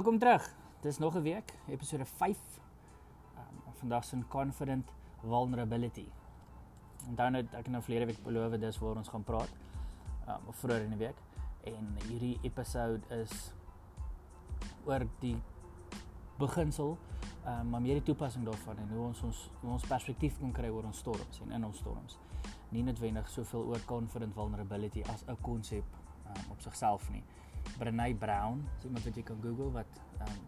Welkom terug. Dis nog 'n week, episode 5. Um, vandag se confident vulnerability. En dan het ek nou verlede week beloof dis waar ons gaan praat. Um of vroeër in die week. En hierdie episode is oor die beginsel, um maar meer die toepassing daarvan en hoe ons ons hoe ons perspektief kan kry oor ons storms en in ons storms. Nie noodwendig soveel oor confident vulnerability as 'n konsep um, op sigself nie. Brené Brown, so iemand wat jy kan Google wat um,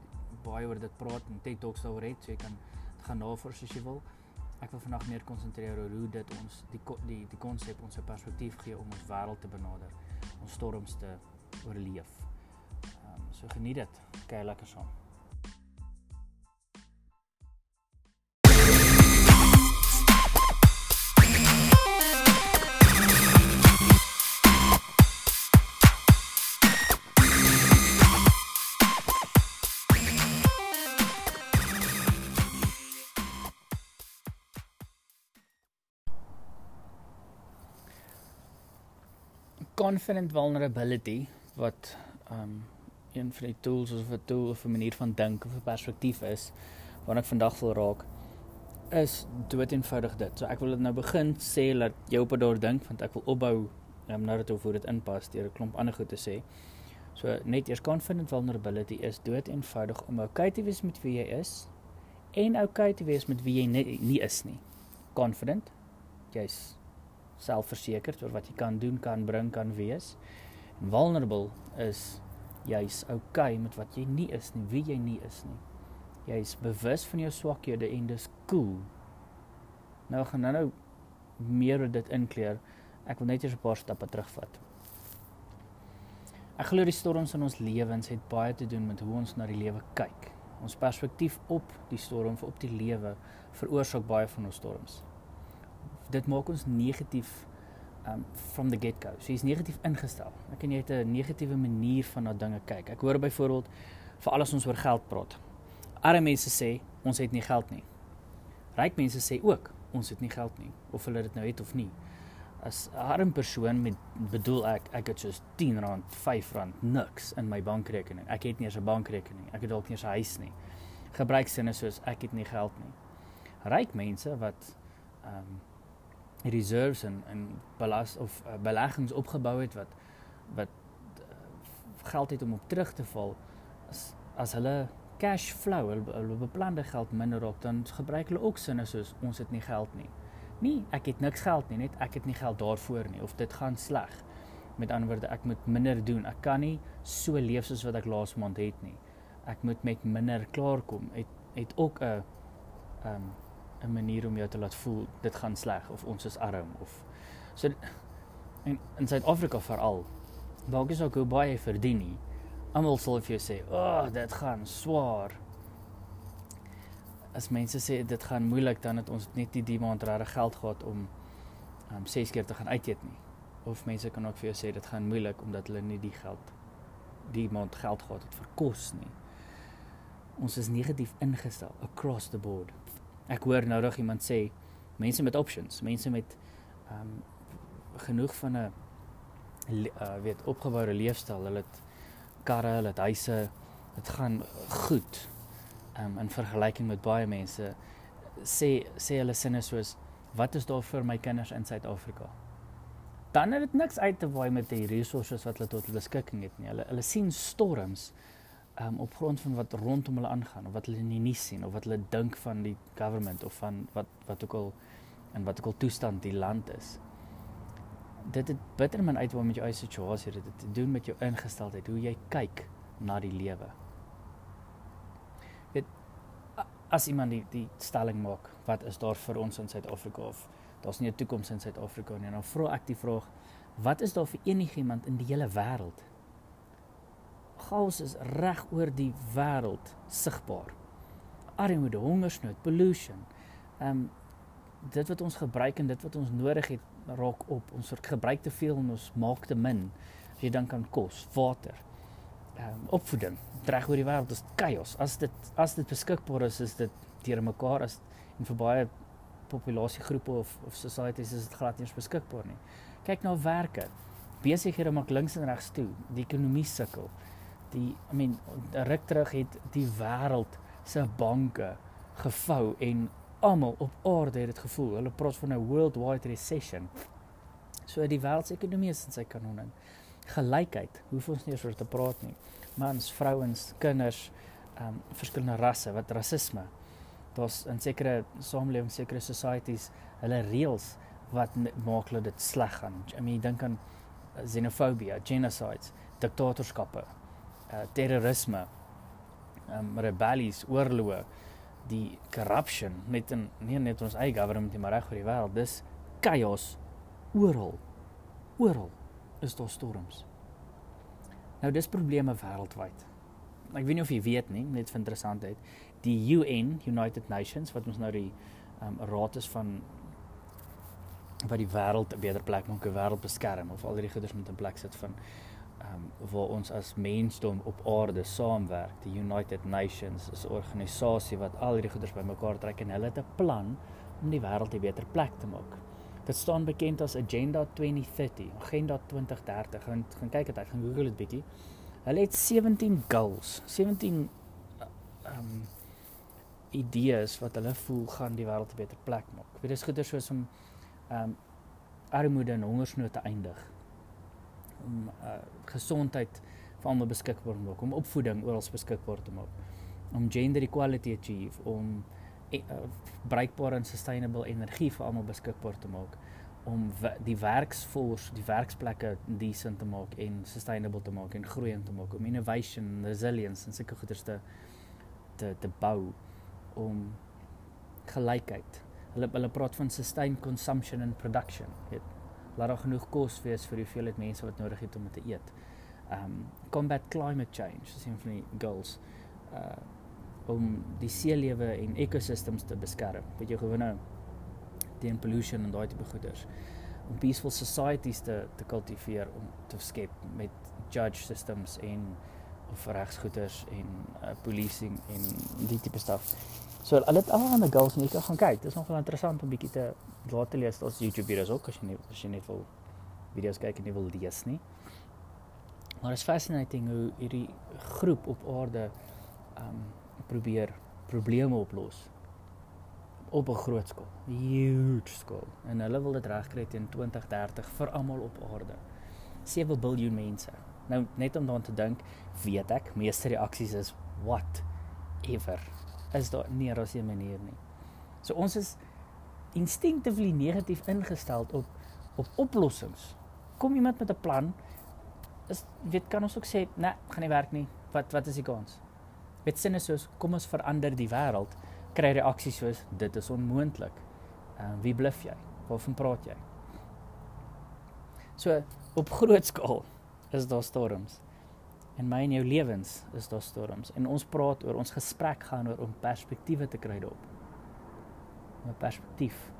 baie oor dit praat en TED Talks daaroor het, so jy kan gaan navors as jy wil. Ek wil vandag meer konsentreer oor hoe dit ons die die die konsep ons 'n perspektief gee om ons wêreld te benader, ons storms te oorleef. Ehm um, so geniet dit. Kyk lekker saam. Confident vulnerability wat um een van die tools of 'n tool of 'n manier van dink of 'n perspektief is waarna ek vandag wil raak is dood eenvoudig dit. So ek wil dit nou begin sê dat jy op daar dink want ek wil opbou um, nou dat hoe dit inpas deur 'n klomp ander goed te sê. So net eers confident vulnerability is dood eenvoudig om okay te wees met wie jy is en okay te wees met wie jy nie, nie is nie. Confident. Jy's selfversekerd oor wat jy kan doen, kan bring, kan wees. En vulnerable is jy's okay met wat jy nie is nie, wie jy nie is nie. Jy's bewus van jou swakhede en dis cool. Nou gaan nou meer oor dit inkleer. Ek wil net eers 'n paar stappe terugvat. Ek glo die storms in ons lewens het baie te doen met hoe ons na die lewe kyk. Ons perspektief op die storm of op die lewe veroorsaak baie van ons storms dit maak ons negatief um from the get go. So jy's negatief ingestel. Ek ken jy het 'n negatiewe manier van na dinge kyk. Ek hoor byvoorbeeld vir alles ons oor geld praat. Arme mense sê ons het nie geld nie. Ryk mense sê ook ons het nie geld nie of hulle dit nou het of nie. As 'n arm persoon met bedoel ek ek het soos R10, R5 niks in my bankrekening. Ek het nie eens 'n bankrekening. Ek het dalk nie eens 'n huis nie. Gebruiksinne soos ek het nie geld nie. Ryk mense wat ehm um, reserves en en belas of uh, beleggings opgebou het wat wat uh, geld het om op terug te val as as hulle cash flow hulle, hulle beplande geld minder raak dan gebruik hulle ook sinne soos ons het nie geld nie. Nee, ek het niks geld nie, net ek het nie geld daarvoor nie of dit gaan sleg. Met ander woorde, ek moet minder doen. Ek kan nie so leef soos wat ek laas maand het nie. Ek moet met minder klaarkom. Het het ook 'n ehm um, 'n manier om jou te laat voel dit gaan sleg of ons is arm of so en in Suid-Afrika veral dalk is ook hoe baie verdien nie. Almal sal vir jou sê, "Ag, oh, dit gaan swaar." As mense sê dit gaan moeilik dan het ons net nie die maand regtig geld gehad om om um, 6 keer te gaan uit eet nie. Of mense kan ook vir jou sê dit gaan moeilik omdat hulle nie die geld die maand geld gehad het vir kos nie. Ons is negatief ingestel across the board. Ek hoor nou reg iemand sê mense met options, mense met ehm um, genoeg van 'n uh, weet opgeboude leefstyl, hulle het karre, hulle het huise, dit gaan goed. Ehm um, in vergelyking met baie mense sê sê hulle sinne soos wat is daar vir my kinders in Suid-Afrika? Dan het dit niks uit te waai met die resources wat hulle tot hulle beskikking het nie. Hulle hulle sien storms um, op grond van wat rondom hulle aangaan of wat hulle in die nuus sien of wat hulle dink van die government of van wat wat ook al en wat ook al toestand die land is. Dit het bitter min uit wat met jou eie situasie dit het te doen met jou ingesteldheid, hoe jy kyk na die lewe. Dit as iemand die die stelling maak, wat is daar vir ons in Suid-Afrika of daar's nie 'n toekoms in Suid-Afrika nie. Dan vra ek die vraag, wat is daar vir enigiemand in die hele wêreld chaos is reg oor die wêreld sigbaar. Armoede, hongersnood, pollution. Ehm um, dit wat ons gebruik en dit wat ons nodig het raak op. Ons gebruik te veel en ons maak te min. As jy dan kan kos, water, ehm um, opvoeding, reg oor die wêreld is chaos. As dit as dit beskikbaar is, is dit deur mekaar as en vir baie populasiegroepe of of societies is dit glad nie beskikbaar nie. Kyk na werke. Besighede maak links en regs toe. Die ekonomie sukkel Die I mean ruk terug het die wêreld se banke gevou en almal op aarde het dit gevoel. Hulle praat van 'n worldwide recession. So die wêreldsekonomie is in sy kanonne. Gelykheid, hoef ons nie oor te praat nie. Mans, vrouens, kinders, ehm um, verskillende rasse, wat rasisme. Daar's in sekere samelewings, sekere societies, hulle reëls wat maak dat dit sleg gaan. I mean, dink aan xenofobie, genocides, diktatorskappe, uh, terrorisme, um, rebellies, oorloë, die corruption net in nie net ons eie government maar reg oor die wêreld. Dis chaos oral. Oral is daar storms. Nou dis probleme wêreldwyd. Ek weet nie of jy weet nie, net vir interessantheid, die UN, United Nations wat ons nou die um, raad is van wat die wêreld 'n beter plek maak, 'n wêreld beskerm of al die goeders met 'n plek sit van um, waar ons as mensdom op aarde saamwerk. Die United Nations is 'n organisasie wat al hierdie goeders bymekaar trek en hulle het 'n plan om die wêreld 'n beter plek te maak. Dit staan bekend as Agenda 2030, Agenda 2030. Gaan gaan kyk dit, ek gaan Google dit bietjie. Hulle het 17 goals, 17 ehm um, idees wat hulle voel gaan die wêreld 'n beter plek maak. Dit is goeders soos om ehm um, armoede en hongersnood te eindig om uh, gesondheid vir almal beskikbaar te maak, om opvoeding oral beskikbaar te maak, om gender equality achieve, om uh, bruikbare en sustainable energie vir almal beskikbaar te maak, om die werksforce, die werksplekke decent te maak en sustainable te maak en groeiend te maak, om innovation, resilience en sulke goeders te te te bou om gelykheid. Hulle hulle praat van sustained consumption and production. Het laat daar genoeg kos wees vir die hoeveelheid mense wat nodig het om te eet. Um combat climate change is een van die goals. Uh om die seelewe en ekosistems te beskerm. Weet jy gewoon nou teen pollution en daai tipe goeders. Om peaceful societies te te kultiveer om te skep met judge systems en of regsgoeders en uh, policing en die tipe stuff. So al dit al aan die goals net gaan kyk. Dit is nogal interessant om bietjie te laat te lees. Daar's YouTube video's ook as jy nie as jy net wil video's kyk en jy wil lees nie. Maar is fascinating hoe hierdie groep op aarde um probeer probleme oplos op 'n groot skaal, huge skaal. En hulle wil dit regkry teen 2030 vir almal op aarde. 7 miljard mense. Nou net om daaraan te dink, weet ek, meeste reaksies is what ever is daar nie ras 'n manier nie. So ons is instinctively negatief ingestel op op oplossings. Kom iemand met 'n plan, is weet kan ons ook sê, nee, gaan nie werk nie. Wat wat is die kans? Weet sinne soos kom ons verander die wêreld, kry reaksies soos dit is onmoontlik. Ehm uh, wie bluf jy? Waarvan praat jy? So op groot skaal is daar storms. In my en jou lewens is daar storms en ons praat oor ons gesprek gaan oor om perspektiewe te kry daarop. 'n Perspektief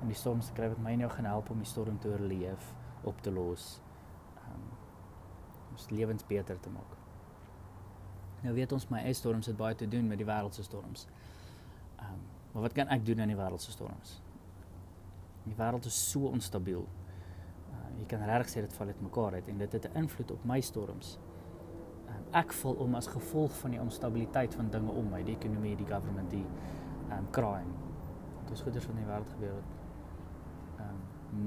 om die storms te kry wat my en jou gaan help om die storm te oorleef, op te los. Um ons lewens beter te maak. Nou weet ons my eie storms het baie te doen met die wêreld se storms. Um maar wat kan ek doen aan die wêreld se storms? Die wêreld is so onstabiel. Uh, jy kan regtig sê dit val uit mekaar uit en dit het 'n invloed op my storms ek voel om as gevolg van die onstabiliteit van dinge om my, die ekonomie, die government, die um crime. Dit is goeders van die wêreld gebeur wat um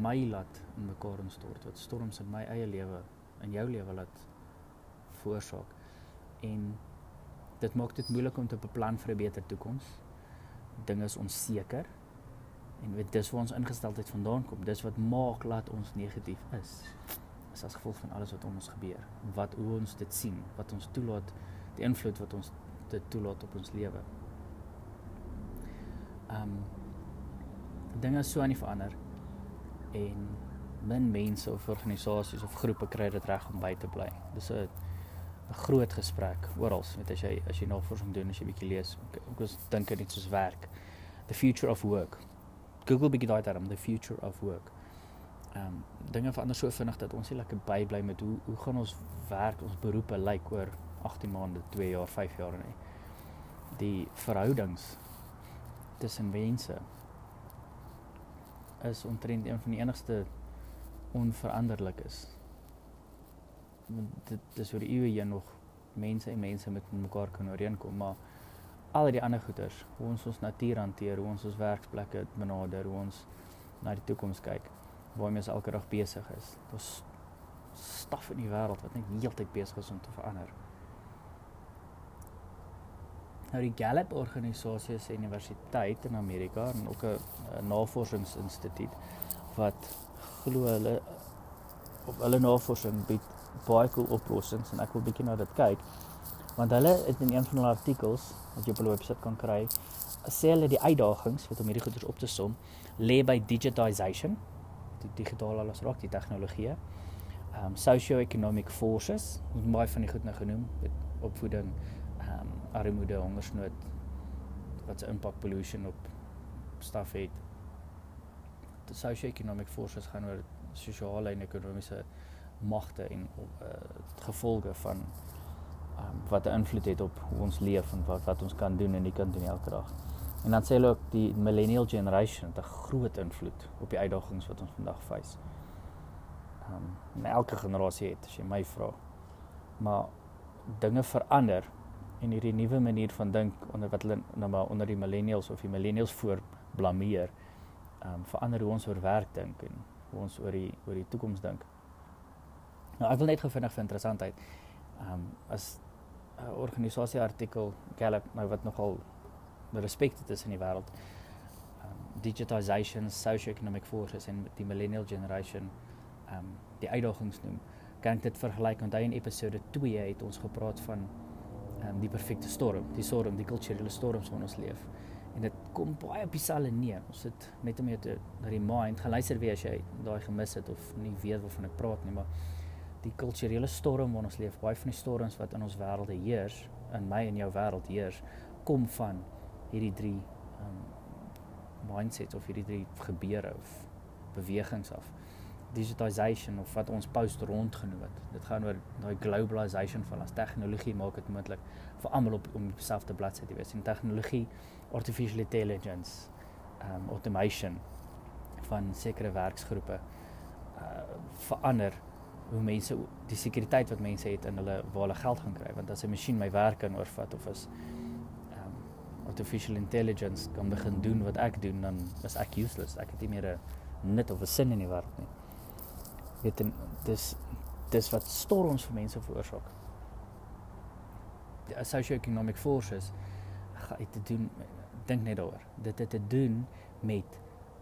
my laat in mekaar instort, wat storms in my eie lewe, in jou lewe laat veroorsaak. En dit maak dit moeilik om te beplan vir 'n beter toekoms. Dinge is onseker. En weet dis waar ons ingesteldheid vandaan kom. Dis wat maak laat ons negatief is is as gevolg van alles wat om ons gebeur. Wat hoe ons dit sien, wat ons toelaat, die invloed wat ons dit toelaat op ons lewe. Ehm um, dinge so aan die verander en min mense of organisasies of groepe kry dit reg om by te bly. Dis 'n 'n groot gesprek oral, weet as jy as jy navorsing doen, as jy bietjie lees, ook as dink dit soos werk. The future of work. Google bietjie daai term, the future of work ehm um, dinge verander so vinnig dat ons nie lekker bybly met hoe hoe gaan ons werk, ons beroepe lyk oor 18 maande, 2 jaar, 5 jaar nie. Die verhoudings tussen mense is omtrent een van die enigste onveranderlik is. Want dit dis oor eeue heen nog mense en mense met mekaar kan ooreenkom, maar al die ander goeters, hoe ons ons natuur hanteer, hoe ons ons werksplekke benader, hoe ons na die toekoms kyk, waarmee ons elke dag besig is. Daar's staf in die wêreld wat net heeltyd besig is om te verander. Nou die Gallup organisasie is 'n universiteit in Amerika en ook 'n navorsingsinstituut wat glo hulle op hulle navorsing bied baie cool oplossings en ek wil bietjie na dit kyk. Want hulle het in een van hulle artikels wat jy op hulle webwerf kan kry, sê hulle die uitdagings wat om hierdie goeders op te som lê by digitization, die digitale alles raak, die tegnologie. Um socio-economic forces, baie van die goed nou genoem, opvoeding, um armoede, hongersnood wat se impak pollution op staf het. Die socio-economic forces gaan oor sosiale en ekonomiese magte en uh, gevolge van um, wat 'n invloed het op hoe ons leef en wat wat ons kan doen en nie kan doen elke dag. En dan sê hulle ook die millennial generation het 'n groot invloed op die uitdagings wat ons vandag face. Ehm um, elke generasie het as jy my vra. Maar dinge verander en hierdie nuwe manier van dink onder wat hulle nou maar onder die millennials of die millennials voor blameer, ehm um, verander hoe ons oor werk dink en hoe ons oor die oor die toekoms dink. Nou ek wil net gevindig vir interessantheid. Ehm um, as 'n organisasie artikel Gallup nou wat nogal respek het in die wêreld. Um digitization, socio-economic forces en die millennial generation um die uitdagings noem. Kan ek dit vergelyk want hy in episode 2 het ons gepraat van um die perfekte storm, die storm, die kulturele storms wat ons leef. En dit kom baie op dieselfde neer. Ons sit net om jou te na die mind geluister wie as jy daai gemis het of nie weet waarvan ek praat nie, maar die kulturele storm wat ons leef, baie van die storms wat in ons wêreld heers, in my en jou wêreld heers, kom van hierdie drie um mindsets of hierdie drie gebeure of bewegings af. Digitization of wat ons post rond genoem het. Dit gaan oor daai globalization van ons tegnologie maak dit moontlik vir almal op om dieselfde bladsy te wees. En tegnologie, artificial intelligence, um automation van sekere werksgroepe uh verander hoe mense die sekuriteit wat mense het in hulle waar hulle geld gaan kry want as 'n masjien my werk kan oorvat of as artificial intelligence kan begin doen wat ek doen dan is ek useless. Ek het nie meer 'n nut of 'n sin in die wêreld nie. Weet en dis dis wat storms vir mense veroorsaak. Die socio-economic forces gaan dit doen dink net daaroor. Dit het te doen met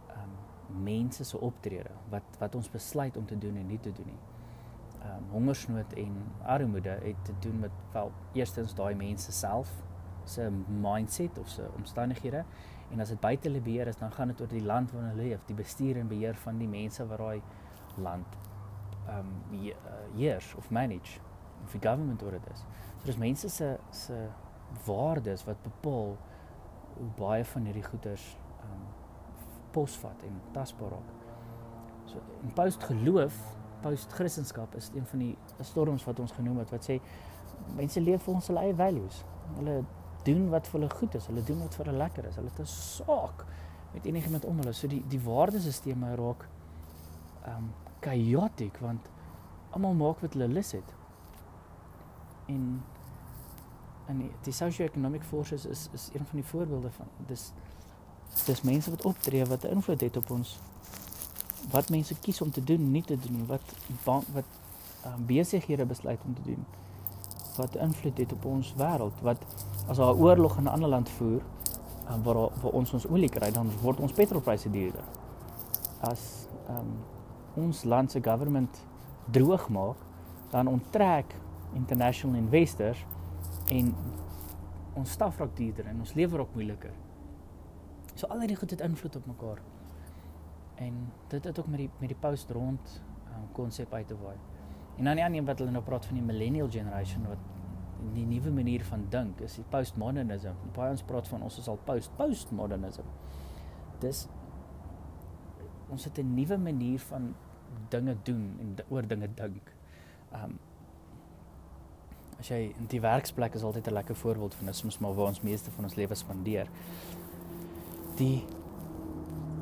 um, mense se optrede wat wat ons besluit om te doen en nie te doen nie. Um, hongersnood en armoede het te doen met wel eerstens daai mense self se mindset of se omstandighede en as dit buite hulle beheer is dan gaan dit oor die land waarin hulle leef, die bestuur en beheer van die mense wat daai land um heers of manage of die government oor dit is. So dis mense se se waardes wat bepaal hoe baie van hierdie goederes um posvat en tasbaar raak. So in post geloof post-Christendom is een van die storms wat ons genoem het wat sê mense leef volgens hulle eie values. Hulle doen wat vir hulle goed is, hulle doen wat vir hulle lekker is. Hulle het 'n saak met enigiemand om hulle. So die die waardesisteme raak um chaotic want almal maak wat hulle lus het. En en die, socio-economic forces is is een van die voorbeelde van dis dis mense wat optree wat 'n invloed het op ons wat mense kies om te doen, nie te doen, wat wat um, besighede besluit om te doen. Wat invloed het op ons wêreld, wat as daar 'n oorlog in 'n ander land voer, um, waar waar ons ons olie kry, dan word ons petrolpryse duurder. As um, ons land se government droog maak, dan onttrek international investors en ons staf raak duurder en ons lewe raak moeiliker. So al hierdie goed het invloed op mekaar en dit het ook met die met die post rond um, konsep uit te waai. En dan die ander een wat hulle nou praat van die millennial generation wat die nuwe manier van dink is die postmodernism. Baie ons praat van ons is al post postmodernism. Dis ons het 'n nuwe manier van dinge doen en oor dinge dink. Um as jy in die werksplek is altyd 'n lekker voorbeeld van dis mos maar waar ons meeste van ons lewe spandeer. Die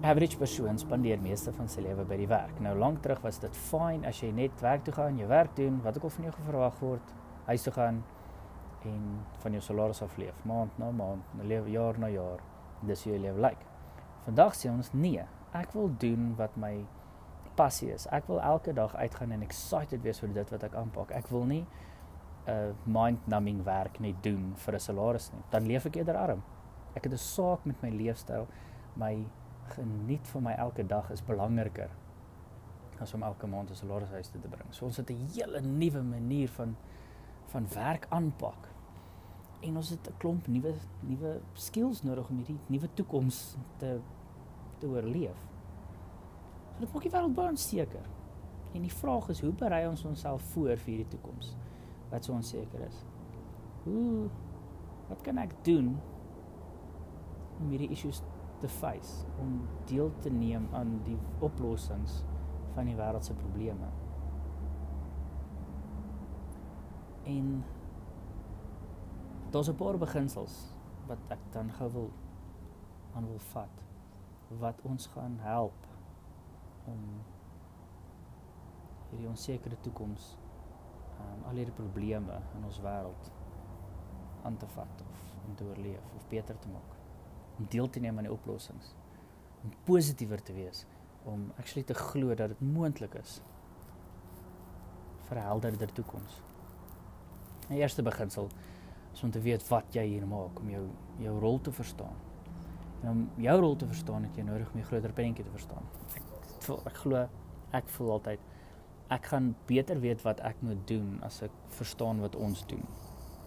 average persoon spandeer meeste van sy lewe by die werk. Nou lank terug was dit fyn as jy net werk toe gaan, jou werk doen, wat ook al van jou verwag word, huis toe gaan, en van jou salaris af leef, maand na maand, leef jaar na jaar. Dis hoe jy lewe lyk. Vandag sê ons nee, ek wil doen wat my passie is. Ek wil elke dag uitgaan en excited wees vir dit wat ek aanpak. Ek wil nie 'n uh, mind-numbing werk net doen vir 'n salaris nie. Dan leef ek eerder arm. Ek het 'n saak met my leefstyl. My geniet van my elke dag is belangriker as om elke maand 'n salaris huis te bring. So ons het 'n hele nuwe manier van van werk aanpak. En ons het 'n klomp nuwe nuwe skills nodig om hierdie nuwe toekoms te te oorleef. So dit maak die wêreld baie onseker. En die vraag is hoe berei ons onsself voor vir hierdie toekoms wat so onseker is? Hoe wat kan ek doen om hierdie issues te face, om deel te neem aan die oplossings van die wêreld se probleme? En daar's 'n paar beginsels wat ek dan gou wil aan wil vat wat ons gaan help om hierdie onsekere toekoms um, al hierdie probleme in ons wêreld aan te vat of om te oorleef of beter te maak om deel te neem aan die oplossings om positiewer te wees om actually te glo dat dit moontlik is vir 'n helderder toekoms. 'n Eerste beginsel is om te weet wat jy hier maak om jou jou rol te verstaan. En om jou rol te verstaan het jy nodig om 'n groter prentjie te verstaan. Ek voel ek glo ek voel altyd ek gaan beter weet wat ek moet doen as ek verstaan wat ons doen.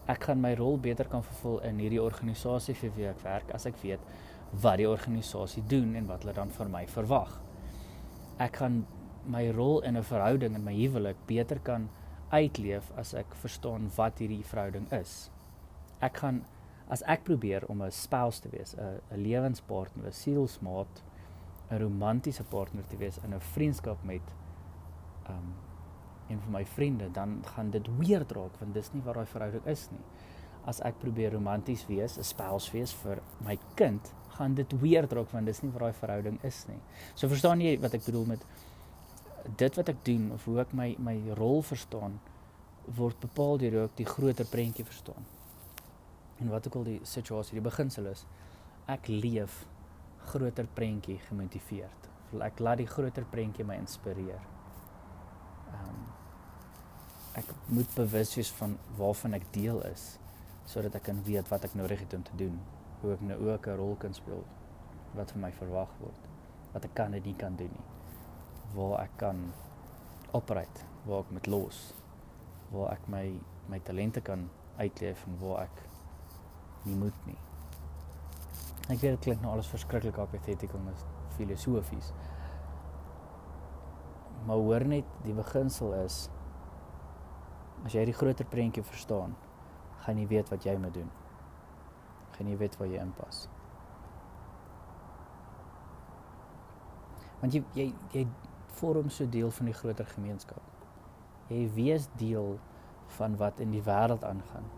Ek gaan my rol beter kan vervul in hierdie organisasie vir wie ek werk as ek weet wat die organisasie doen en wat hulle dan van my verwag. Ek gaan my rol in 'n verhouding in my huwelik beter kan uitleef as ek verstaan wat hierdie verhouding is ek gaan as ek probeer om 'n spouse te wees, 'n 'n lewenspartner, 'n sielsmaat, 'n romantiese partner te wees in 'n vriendskap met um een van my vriende, dan gaan dit weer draak want dis nie wat daai verhouding is nie. As ek probeer romanties wees, 'n spouse wees vir my kind, gaan dit weer draak want dis nie wat daai verhouding is nie. So verstaan jy wat ek bedoel met dit wat ek doen of hoe ek my my rol verstaan word bepaal deur hoe ek die groter prentjie verstaan en wat ook al die situasie, die beginsel is, ek leef groter prentjie gemotiveerd. Ek laat die groter prentjie my inspireer. Ek moet bewus wees van waarvan ek deel is sodat ek kan weet wat ek nodig het om te doen, hoe ek nou ook 'n rol kan speel wat van my verwag word, wat ek kan en nie kan doen nie. Waar ek kan operate, waar ek met los, waar ek my my talente kan uitleef en waar ek nie moet nie. Ek weet dit klink nou alles verskriklik apatetiek en filosofies. Maar hoor net, die beginsel is as jy die groter prentjie verstaan, gaan jy weet wat jy moet doen. Gaan jy weet waar jy inpas. Want jy jy jy vorm so deel van die groter gemeenskap. Jy wees deel van wat in die wêreld aangaan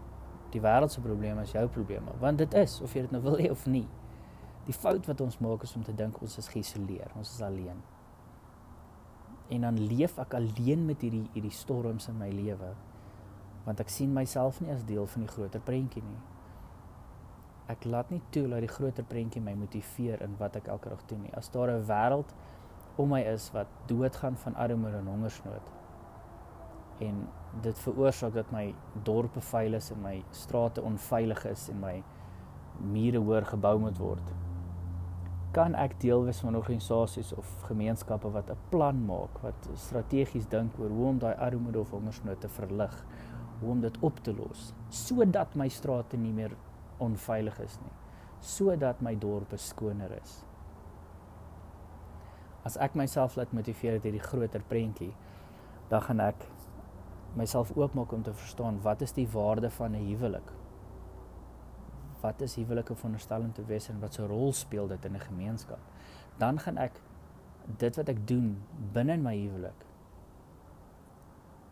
die wêreld se probleme is jou probleme, want dit is of jy dit nou wil hê of nie. Die fout wat ons maak is om te dink ons is geïsoleer, ons is alleen. En dan leef ek alleen met hierdie hierdie storms in my lewe want ek sien myself nie as deel van die groter prentjie nie. Ek laat nie toe dat die groter prentjie my motiveer in wat ek elke dag doen nie. As daar 'n wêreld om my is wat doodgaan van armoede en hongersnood en dit veroorsaak dat my dorpe vuil is en my strate onveilig is en my mure hoër gebou moet word. Kan ek deel wees van organisasies of gemeenskappe wat 'n plan maak, wat strategies dink oor hoe om daai armoede of hongersnood te verlig, hoe om dit op te los, sodat my strate nie meer onveilig is nie, sodat my dorpe skoner is. As ek myself laat motiveer deur die groter prentjie, dan gaan ek myself oopmaak om te verstaan wat is die waarde van 'n huwelik? Wat is huwelike veronderstel om te wees en wat 'n so rol speel dit in 'n gemeenskap? Dan gaan ek dit wat ek doen binne in my huwelik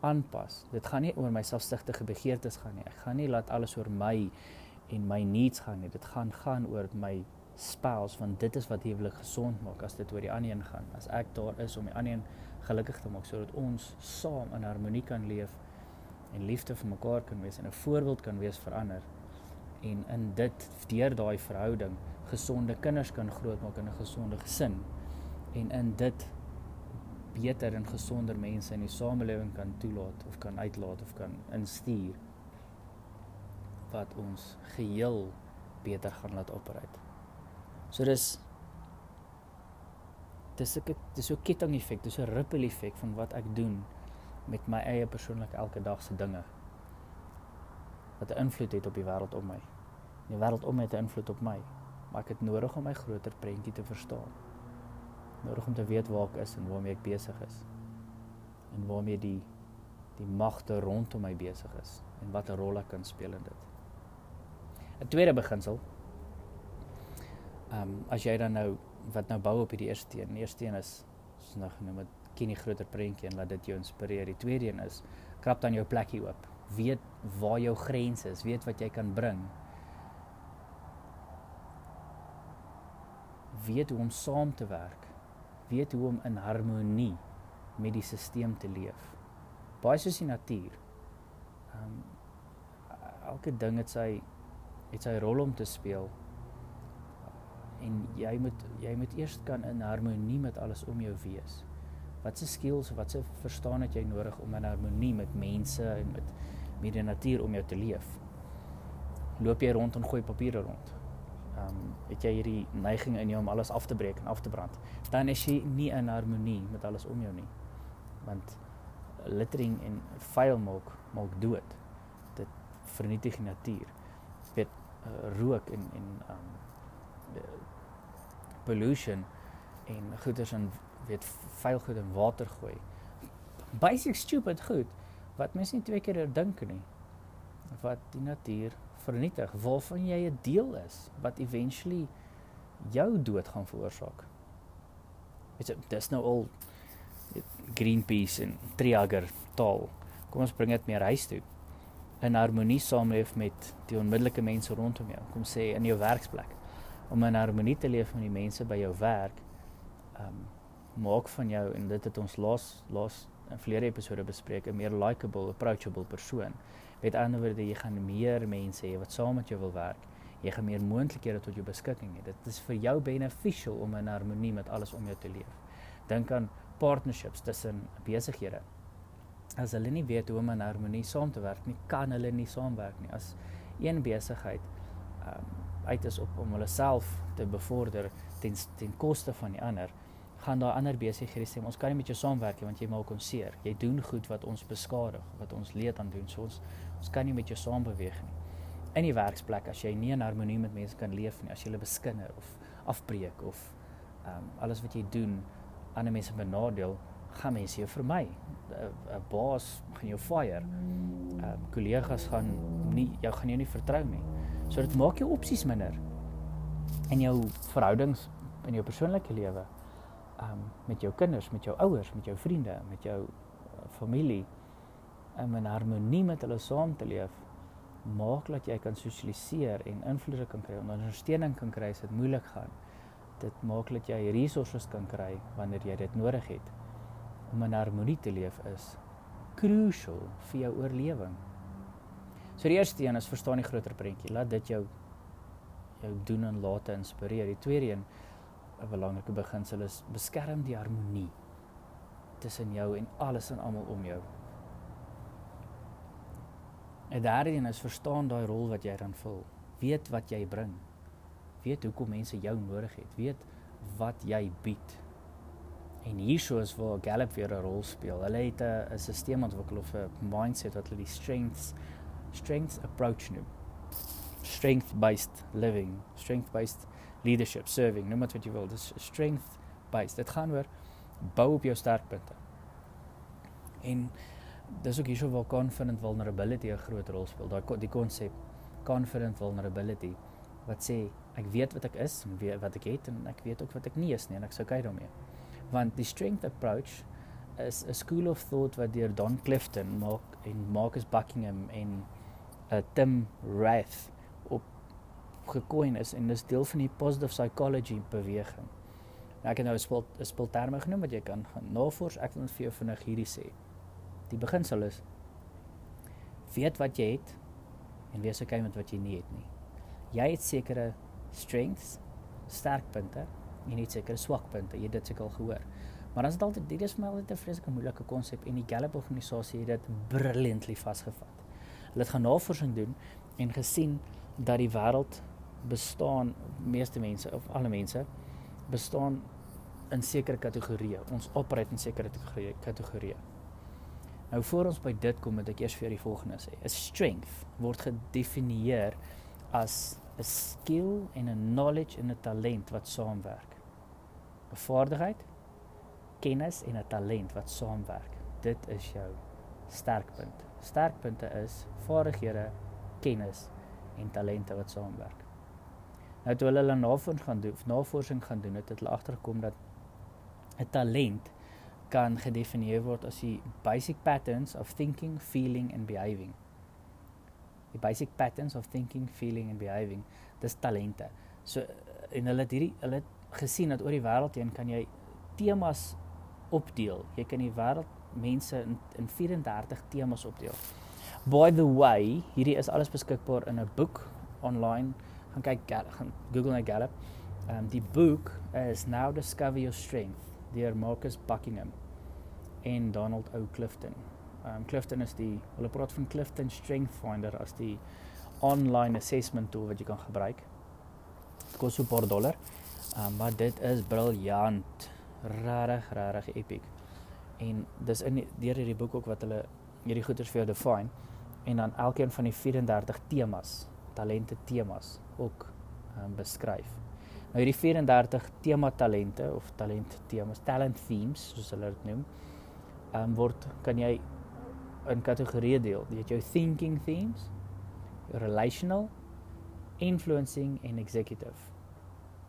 aanpas. Dit gaan nie oor my selfsugtige begeertes gaan nie. Ek gaan nie laat alles oor my en my needs gaan nie. Dit gaan gaan oor my spouse want dit is wat huwelik gesond maak as dit oor die ander een gaan. As ek daar is om die ander een gelukkig te maak sodat ons saam in harmonie kan leef en liefde vir mekaar kan wees en 'n voorbeeld kan wees vir ander en in dit deur daai verhouding gesonde kinders kan grootmaak in 'n gesonde gesin en in dit beter en gesonder mense in die samelewing kan toelaat of kan uitlaat of kan instuur wat ons geheel beter gaan laat operate. So dis dis 'n dis so 'n ketting effek, dis 'n ripple effek van wat ek doen met my eie persoonlike elke dag se dinge wat 'n invloed het op die wêreld om my. Die wêreld om my het 'n invloed op my, maar ek het nodig om my groter prentjie te verstaan. Nodig om te weet waar ek is en waarmee ek besig is. En waarmee die die magte rondom my besig is en watter rol ek kan speel in dit. 'n Tweede beginsel. Ehm um, as jy dan nou wat nou bou op hierdie eerste een. Die eerste een is soos nou genoem het ken die groter prentjie en laat dit jou inspireer. Die tweede een is krap dan jou plekkie oop. Weet waar jou grense is, weet wat jy kan bring. Weet hoe om saam te werk. Weet hoe om in harmonie met die stelsel te leef. Baie soos die natuur. Ehm um, elke ding het sy het sy rol om te speel en jy moet jy moet eers kan in harmonie met alles om jou wees. Wat se skills, wat se verstaan het jy nodig om in harmonie met mense en met met die natuur om jou te leef? Loop jy rond en gooi papiere rond? Ehm um, het jy hierdie neiging in jou om alles af te breek en af te brand? Dan is jy nie in harmonie met alles om jou nie. Want littering en vuil maak maak dood. Dit vernietig die natuur. Dit uh, rook en en ehm um, pollution en goeders in weet vuil goed in water gooi. Basic stupid goed wat mense nie twee keer dink nie. Wat die natuur vernietig, waarvan jy 'n deel is wat eventually jou dood gaan veroorsaak. Weet jy, dis nou al Greenpeace en Triagger taal. Kom ons bring dit meer huis toe. In harmonie saamleef met die onmiddellike mense rondom jou. Kom sê in jou werksplek om in harmonie te leef met die mense by jou werk. Um maak van jou en dit het ons laas laas in vlere episode bespreek 'n meer likable, approachable persoon. Met ander woorde, jy gaan meer mense hê wat saam met jou wil werk. Jy gaan meer moontlikhede tot jou beskikking hê. Dit is vir jou beneficial om in harmonie met alles om jou te leef. Dink aan partnerships tussen besighede. As hulle nie weet hoe om in harmonie saam te werk nie, kan hulle nie saamwerk nie. As een besigheid um uit is op om hulle self te bevorder ten ten koste van die ander, gaan daar ander besighede sê ons kan nie met jou saamwerk nie want jy maak ons seer. Jy doen goed wat ons beskadig, wat ons leed aan doen. So ons ons kan nie met jou saam beweeg nie. In die werksplek as jy nie in harmonie met mense kan leef nie, as jy hulle beskinder of afbreek of ehm um, alles wat jy doen ander mense benadeel, gaan mense jou vermy. 'n Baas gaan jou fire. Ehm um, kollegas gaan nie jou gaan jou nie vertrou nie. So dit maak jou opsies minder in jou verhoudings in jou persoonlike lewe. Um met jou kinders, met jou ouers, met jou vriende, met jou uh, familie om in harmonie met hulle saam te leef maak dat jy kan sosialiseer en invloed kan kry, ondersteuning kan kry as dit moeilik gaan. Dit maak dat jy resources kan kry wanneer jy dit nodig het. Om in harmonie te leef is crucial vir jou oorlewing. So die eerste een is verstaan die groter prentjie. Laat dit jou jou doen en laat inspireer. Die tweede een 'n belangrike beginsel is beskerm die harmonie tussen jou en alles en almal om jou. En daardie een is verstaan daai rol wat jy dan vul. Weet wat jy bring. Weet hoekom mense jou nodig het. Weet wat jy bied. En hierso is waar Gallup weer 'n rol speel. Hulle het 'n 'n stelsel ontwikkel of 'n mindset wat hulle die strengths strength approach noem. Strength based living, strength based leadership, serving, noem dit wat jy wil. Dis strength based. Dit gaan oor bou op jou sterkpunte. En dis ook hierso waar confident vulnerability 'n groot rol speel. Daai die konsep confident vulnerability wat sê ek weet wat ek is en weet wat ek het en ek weet ook wat ek nie is nie en ek sou kyk daarmee. Want die strength approach is 'n school of thought wat deur Don Clifton maak en Marcus Buckingham en uh, Tim Rath op gekoin is en dis deel van die positive psychology beweging. Nou ek het nou 'n spel 'n spelterme genoem wat jy kan gaan navors. Ek wil net vir jou vinnig hierdie sê. Die beginsel is Weet wat jy het en wees okay met wat jy nie het nie. Jy het sekere strengths, sterkpunte en jy het sekere swakpunte. Jy het dit seker al gehoor. Maar as dit altyd dit is vir my altyd 'n vreeslike moeilike konsep en die Gallup organisasie het dit brilliantly vasgevat. Hulle het gaan navorsing doen en gesien dat die wêreld bestaan meeste mense of alle mense bestaan in sekere kategorieë. Ons operate in sekere kategorieë. Nou voor ons by dit kom, moet ek eers vir die volgende sê. 'n Strength word gedefinieer as 'n skill en 'n knowledge en 'n talent wat saamwerk. 'n Vaardigheid, kennis en 'n talent wat saamwerk. Dit is jou sterkpunt. Sterkpunte is vaardighede, kennis en talente wat saamwerk. Nou toe hulle navorsing gaan doen, navorsing gaan doen, het hulle agtergekom dat 'n talent kan gedefinieer word as die basic patterns of thinking, feeling and behaving. Die basic patterns of thinking, feeling and behaving, dis talente. So en hulle het hierdie hulle het gesien dat oor die wêreld heen kan jy temas opdeel. Jy kan die wêreld mense in in 34 temas opdeel. By the way, hierdie is alles beskikbaar in 'n boek online. Gaan kyk gaan Google net Gallup. Ehm um, die boek is Now Discover Your Strength deur Marcus Buckingham en Donald O Clifton. Um Clifton is die hulle praat van Clifton Strength Finder as die online assessment tool wat jy kan gebruik. Dit kos so 'n paar dollar. Um maar dit is briljant. Regtig, regtig epic. En dis in deur hierdie boek ook wat hulle hierdie goeters vir jou define en dan elkeen van die 34 temas, talente temas ook um beskryf. Nou hierdie 34 tema talente of talent temas, talent themes soos hulle dit noem, ehm um, word kan jy in kategorieë deel. Jy het jou thinking themes, jou relational, influencing en executive.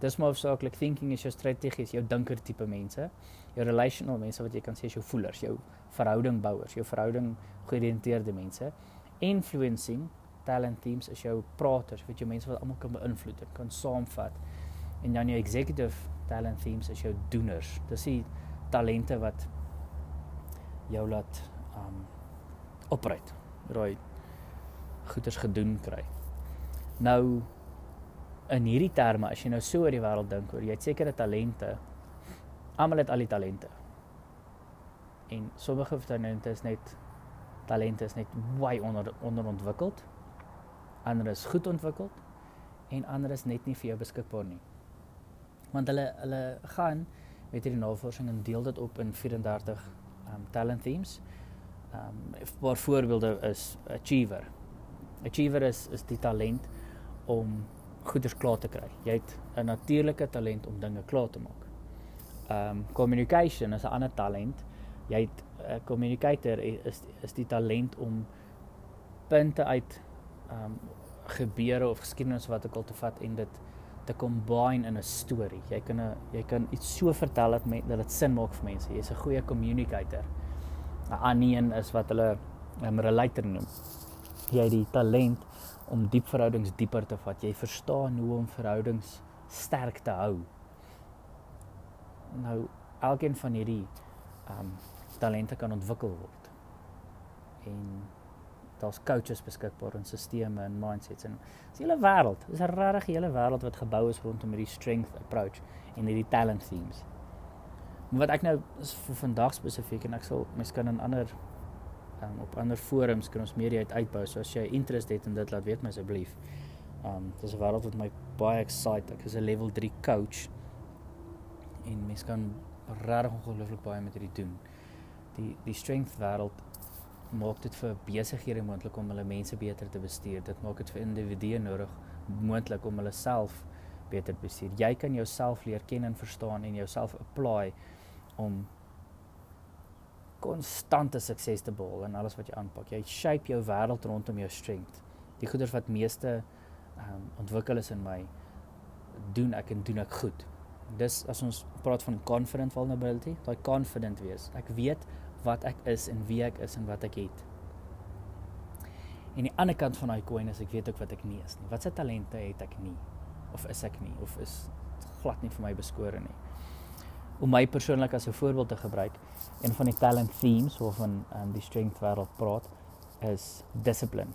Dis maar hoofsaaklik thinking is jou strategies, jou dinker tipe mense. Jou relational mense wat jy kan sê is jou voelers, jou verhoudingbouers, jou verhouding georiënteerde mense. Influencing talent teams is jou praters, weet jy mense wat almal kan beïnvloed en kan saamvat. En dan jou executive talent teams is jou doeners. Dis die talente wat jou laat um opreit. Raai goeders gedoen kry. Nou in hierdie terme as jy nou so oor die wêreld dink oor jy het sekere talente. Almal het al die talente. En sommige talente is net talente is net way onder onderontwikkeld. Ander is goed ontwikkeld en ander is net nie vir jou beskikbaar nie. Want hulle hulle gaan met hierdie navorsing en deel dit op in 34 um talent themes. Um paar voorbeelde is achiever. Achiever is is die talent om goeders klaar te kry. Jy het 'n natuurlike talent om dinge klaar te maak. Um communication is 'n ander talent. Jy het 'n communicator is is die talent om punte uit um gebeure of geskiedenis wat ek al te vat en dit te combine in 'n storie. Jy kan 'n jy kan iets so vertel dat met, dat dit sin maak vir mense. Jy's 'n goeie communicator. 'n Ander een is wat hulle 'n um, relator noem. Jy het die talent om diep verhoudings dieper te vat. Jy verstaan hoe om verhoudings sterk te hou. Nou elkeen van hierdie um talente kan ontwikkel word. En daar's coaches beskikbaar en stelsels en mindsets en dis 'n hele wêreld. Dis 'n regtig hele wêreld wat gebou is rondom hierdie strength approach en hierdie talent themes. Maar wat ek nou is vir vandag spesifiek en ek sal mens kan in ander um, op ander forums kan ons meer uit uitbou. So as jy interest het in dit laat weet my asseblief. Um dis 'n wêreld wat my baie excite. Ek is 'n level 3 coach en mens kan regtig ongelooflik baie met hierdie doen. Die die strength wêreld maak dit vir besighede moontlik om hulle mense beter te bestuur. Dit maak dit vir individue nodig moontlik om hulle self beter te bestuur. Jy kan jouself leer ken en verstaan en jouself apply om konstante sukses te behaal in alles wat jy aanpak. Jy shape jou wêreld rondom jou strength. Die goeders wat meeste ehm um, ontwikkel is in my doen ek en doen ek goed. Dis as ons praat van confident vulnerability, daai confident wees. Ek weet wat ek is en wie ek is en wat ek het. En die ander kant van daai coin is ek weet ook wat ek nie is nie. Watse talente het ek nie of is ek nie of is glad nie vir my beskore nie. Om my persoonlik as 'n voorbeeld te gebruik, een van die talent themes of van um, die strength wêreld praat is discipline.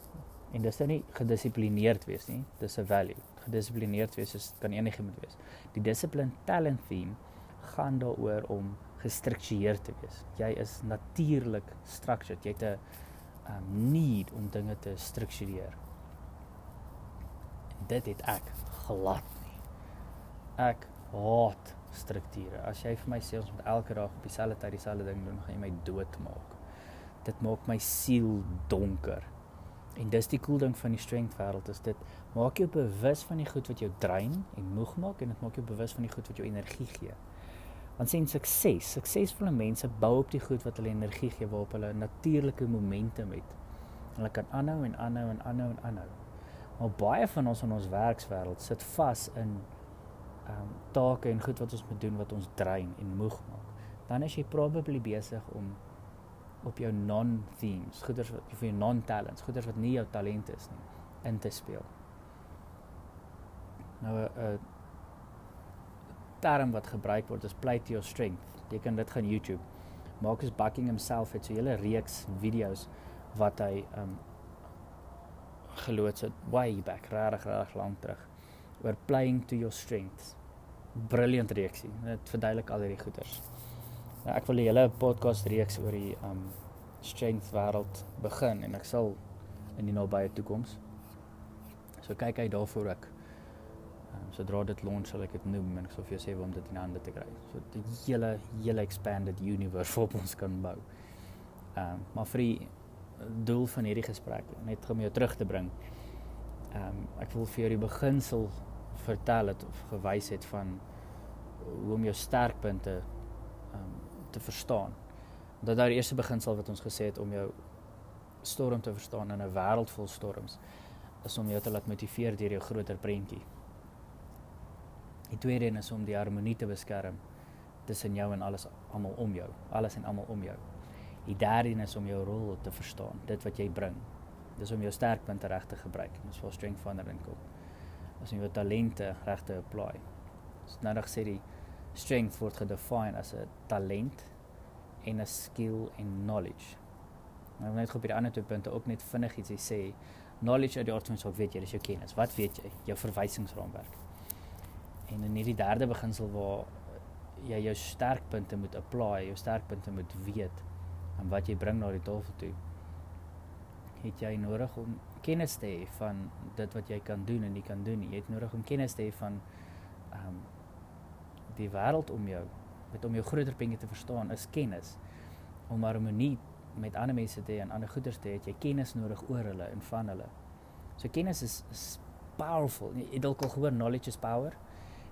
En dis nou nie gedissiplineerd wees nie, dis 'n value. Gedissiplineerd wees is kan enigiemand wees. Die discipline talent theme gaan daaroor om gestruktureerd te wees. Jy is natuurlik structured. Jy het 'n um, need om dinge te struktureer. En dit het ek glad nie. Ek haat strukture. As jy vir my sê ons moet elke dag op dieselfde tyd dieselfde ding doen, gaan jy my doodmaak. Dit maak my siel donker. En dis die cool ding van die strength wêreld is dit maak jou bewus van die goed wat jou drein en moeg maak en dit maak jou bewus van die goed wat jou energie gee. Want sien sukses, suksesvolle mense bou op die goed wat hulle energie gee waarop hulle natuurlike momentum het. Hulle kan aanhou en aanhou en aanhou en aanhou. Maar baie van ons in ons werkswêreld sit vas in ehm um, take en goed wat ons moet doen wat ons drein en moeg maak. Dan is jy probably besig om op jou non-themes, goeders wat vir jou non-talents, goeders wat nie jou talent is nie, in te speel. Nou 'n uh, uh, term wat gebruik word is play to your strength. Jy kan dit gaan YouTube. Marcus Buckingham self het so 'n hele reeks video's wat hy um geloods het way back, regtig regtig lank terug oor playing to your strengths. Brilliant reeksie. Dit verduidelik al hierdie goeters. Nou ek wil 'n hele podcast reeks oor die um strength wêreld begin en ek sal in die nabye toekoms. So kyk uit daarvoor ook sodra dit launch sal ek dit noem en ek sal vir jou sê hoe om dit in hande te kry. So die hele hele expanded universe wat ons kan bou. Ehm um, maar vir die doel van hierdie gesprek net om jou terug te bring. Ehm um, ek wil vir jou die beginsel vertel het of gewys het van hoe om jou sterkpunte ehm um, te verstaan. Dat daar die eerste beginsel wat ons gesê het om jou storm te verstaan in 'n wêreld vol storms is om jou te laat motiveer deur jou groter prentjie. Die tweede een is om die harmonie te beskerm tussen jou en alles almal om jou, alles en almal om jou. Die derde een is om jou rol te verstaan, dit wat jy bring. Dis om jou sterkpunte reg te gebruik. Dis waar strength finding kom. As jy jou talente reg te apply. Dis nou nog sê die strength word gedefine as 'n talent en 'n skill en knowledge. Nou net op die ander twee punte ook net vinnig iets sê. Knowledge uit die aard van saak weet jy, dis jou kennis. Wat weet jy? Jou verwysingsraamwerk. En in hierdie derde beginsel waar jy jou sterkpunte moet apply, jou sterkpunte moet weet en wat jy bring na die tafel toe. Het jy nodig om kennis te hê van dit wat jy kan doen en nie kan doen nie. Jy het nodig om kennis te hê van ehm um, die wêreld om jou, met om jou groter dinge te verstaan is kennis. Om harmonie met ander mense te hê en ander goeders te hê, het jy kennis nodig oor hulle en van hulle. So kennis is, is powerful. Jy dalk al gehoor knowledge is power.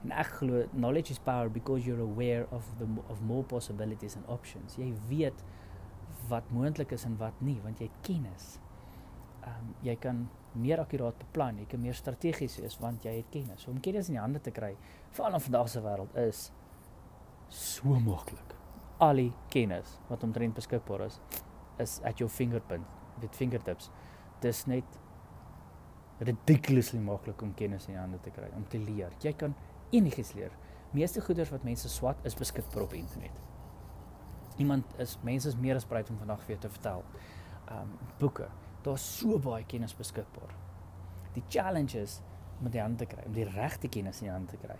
En ek glo knowledge is power because you're aware of the of more possibilities and options. Jy weet wat moontlik is en wat nie want jy het kennis. Ehm um, jy kan meer akkuraat beplan, jy kan meer strategies wees want jy het kennis. So om kennis in die hande te kry, veral in vandag se wêreld is so maklik. Al die kennis wat omtrent beskikbaar is, is at your fingerprint, met fingertips. Dis net ridiculously maklik om kennis in die hande te kry, om te leer. Jy kan enigiets leer. Meeste goeders wat mense swat is beskikbaar op internet. Iemand is mense is meer as bereid om vandag vir jou te vertel. Um boeke. Daar's so baie kennis beskikbaar. Die challenge is om dit aan te kry, om die regte kennis in hand te kry.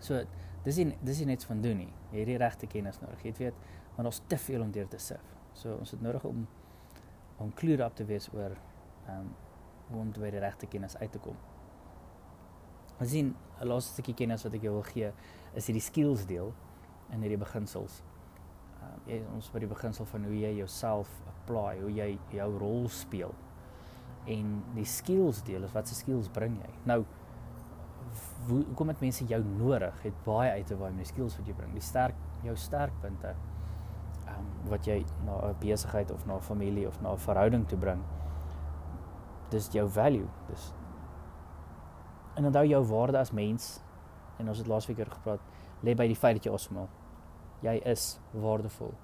So dis nie dis nie net van doen nie. Jy het die regte kennis nodig. Jy weet, want ons te veel om deur te sif. So ons het nodig om om clear up te wees oor um hoe om by die regte kennis uit te kom. Ons sien 'n laaste stukkie kennis wat ek jou wil gee is hierdie skills deel in hierdie beginsels. Uh, jy ons by die beginsel van hoe jy jouself apply, hoe jy jou rol speel. En die skills deel is wat se skills bring jy? Nou hoe kom dit mense jou nodig? Het baie uit te waai met die skills wat jy bring. Die sterk jou sterkpunte. Um, wat jy na 'n besigheid of na 'n familie of na 'n verhouding toe bring. Dis jou value. Dis en onthou jou waarde as mens en ons het laasweek oor gepraat lê by die feit dat jy asemhaal. Jy is waardevol.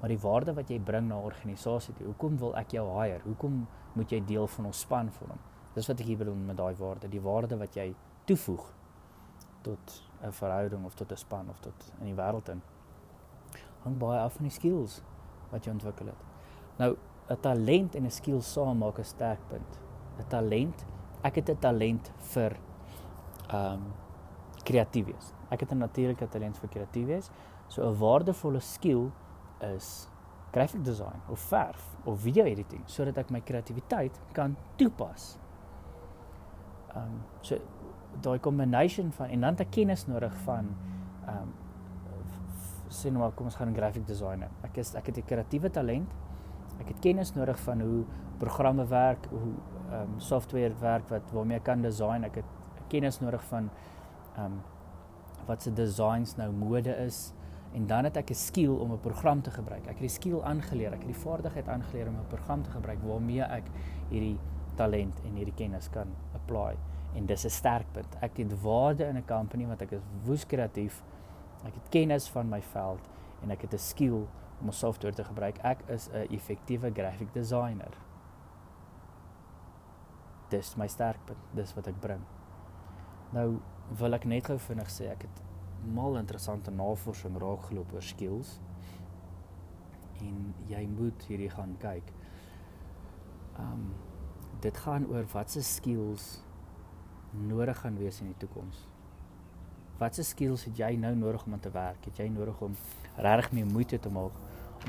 Maar die waarde wat jy bring na 'n organisasie toe, hoekom wil ek jou hire? Hoekom moet jy deel van ons span vorm? Dis wat ek hier bedoel met daai waarde, die waarde wat jy toevoeg tot 'n verhouding of tot 'n span of tot in die wêreld in. Hang baie af van die skills wat jy ontwikkel het. Nou, 'n talent en 'n skill saam maak 'n sterk punt. 'n Talent, ek het 'n talent vir um, kreatief wees. Ek het 'n natuurlike talent vir kreatief wees. So 'n waardevolle skill is graphic design of verf of video editing sodat ek my kreatiwiteit kan toepas. Ehm um, so daai combination van en dan te kennis nodig van ehm um, sien nou maar kom ons gaan 'n graphic designer. Ek is ek het 'n kreatiewe talent. Ek het kennis nodig van hoe programme werk, hoe ehm um, software werk wat waarmee ek kan design. Ek het kennis nodig van ehm um, wat se designs nou mode is en dan het ek 'n skill om 'n program te gebruik. Ek het die skill aangeleer, ek het die vaardigheid aangeleer om 'n program te gebruik waarmee ek hierdie talent en hierdie kennis kan apply en dis 'n sterk punt. Ek het waarde in 'n company want ek is woes kreatief. Ek het kennis van my veld en ek het 'n skill om 'n software te gebruik. Ek is 'n effektiewe graphic designer. Dis my sterk punt. Dis wat ek bring. Nou wil ek net gou vinnig sê ek het mal interessante navorsing raakgeloop oor skills. En jy moet hierdie gaan kyk. Um dit gaan oor watse skills nodig gaan wees in die toekoms. Watse skills het jy nou nodig om aan te werk? Het jy nodig om regtig meer moeite te maak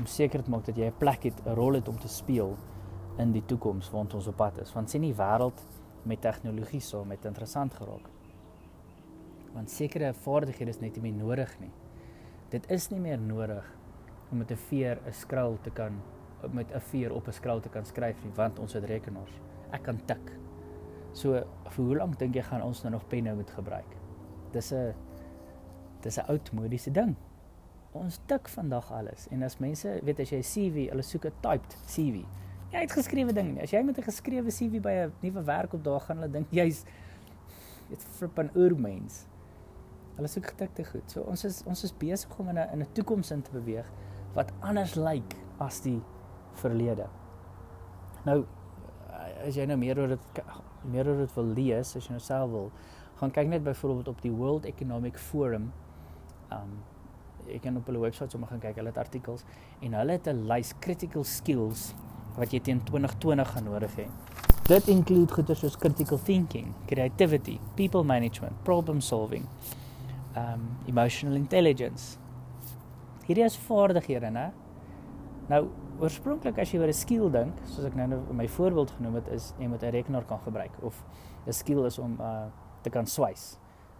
om seker te maak dat jy 'n plek het, 'n rol het om te speel in die toekoms waant ons op pad is? Want sien die wêreld met tegnologie so met interessant geraak. Want sekere vaardighede is net nie meer nodig nie. Dit is nie meer nodig om met 'n veer 'n skrul te kan met 'n veer op 'n skrul te kan skryf nie, want ons het rekenaars. Ek kan tik. So vir hoe lank dink jy gaan ons nou nog penne moet gebruik? Dis 'n dis 'n oudmodiese ding. Ons tik vandag alles en as mense weet as jy 'n CV, hulle soek 'n typed CV. Jy het geskrewe ding. As jy met 'n geskrewe CV by 'n nuwe werk op daag gaan, hulle dink jy's dit flip 'n oormens. Hulle soek getikte goed. So ons is ons is besig om in 'n in 'n toekoms in te beweeg wat anders lyk as die verlede. Nou as jy nou meer oor dit meer oor dit wil lees, as jy nou self wil, gaan kyk net byvoorbeeld op die World Economic Forum. Um ek kan op hulle webwerf sommer gaan kyk, hulle het artikels en hulle het 'n lys critical skills wat jy teen 2020 gaan nodig hê. Dit include goeie soos critical thinking, creativity, people management, problem solving, um emotional intelligence. Hierdie is vaardighede, né? Nou, oorspronklik as jy oor 'n skill dink, soos ek nou nou my voorbeeld genoem het, is jy moet 'n rekenaar kan gebruik of 'n skill is om uh te kan swys.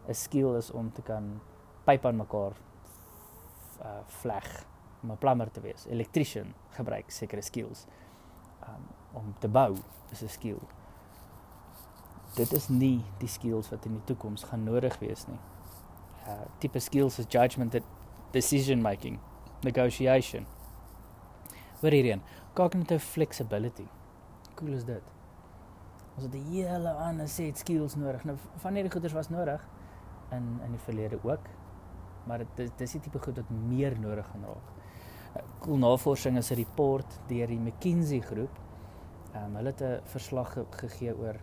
'n Skill is om te kan pype aan mekaar uh vleg om 'n plumber te wees. Electrician gebruik sekere skills. Um om te bou is 'n skill. Dit is nie die skills wat in die toekoms gaan nodig wees nie. Uh tipe skills is judgment, decision making, negotiation, Hoor hierheen. Cognitive flexibility. Cool is dit. Ons het 'n hele ander set skills nodig. Nou van hierdie goeders was nodig in in die verlede ook. Maar dit dis die tipe goed wat meer nodig gaan raak. Uh, cool navorsing is 'n report deur die McKinsey groep. Ehm um, hulle het 'n verslag ge gegee oor